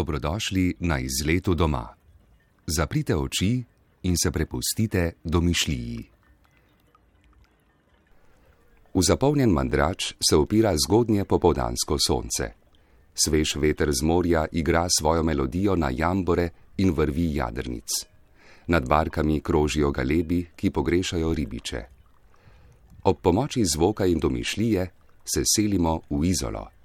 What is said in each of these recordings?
Dobrodošli na izletu doma. Zaprite oči in se prepustite domišljiji. V zapolnjen mandrač se opira zgodnje popovdansko sonce. Svež veter z morja igra svojo melodijo na jambore in vrvi jadrnic. Nad barkami krožijo galebi, ki pogrešajo ribiče. Ob pomoči zvoka in domišljije se selimo v izolo.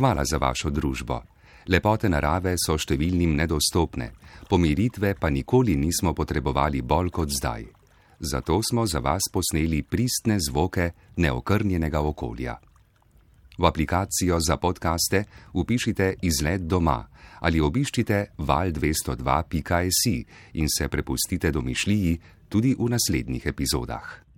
Hvala za vašo družbo. Lepote narave so številnim nedostopne, pomiritve pa nikoli nismo potrebovali bolj kot zdaj. Zato smo za vas posneli pristne zvoke neokrnjenega okolja. V aplikacijo za podkaste upišite izlet doma ali obiščite val202.js in se prepustite domišljiji tudi v naslednjih epizodah.